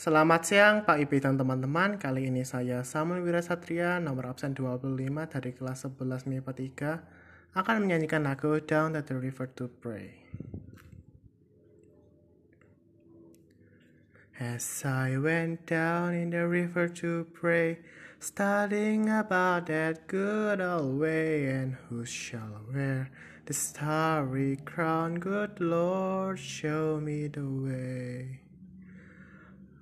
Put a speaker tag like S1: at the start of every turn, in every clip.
S1: Selamat siang Pak Ibi dan teman-teman. Kali ini saya Samuel Wirasatria, nomor absen 25 dari kelas 11 MIPA 3 akan menyanyikan lagu Down to the River to Pray. As I went down in the river to pray, studying about that good old way, and who shall wear the starry crown? Good Lord, show me the way.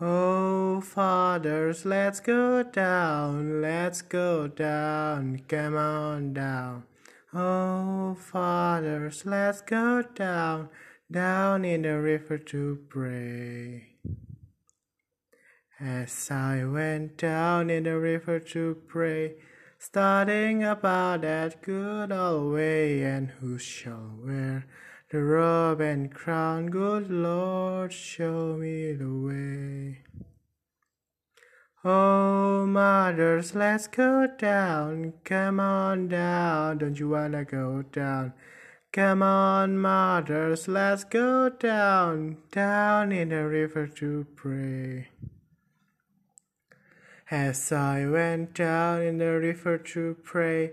S1: Oh, fathers, let's go down, let's go down, come on down. Oh, fathers, let's go down, down in the river to pray. As I went down in the river to pray, starting about that good old way, and who shall wear the robe and crown? Good Lord, show me the way. Oh, mothers, let's go down. Come on down. Don't you wanna go down? Come on, mothers, let's go down, down in the river to pray. As I went down in the river to pray,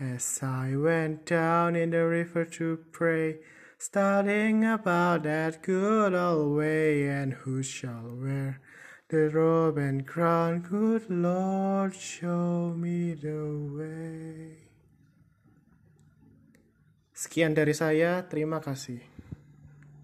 S1: As I went down in the river to pray, studying about that good old way, and who shall wear the robe and crown? Good Lord, show me the way. Sekian dari saya, terima kasih.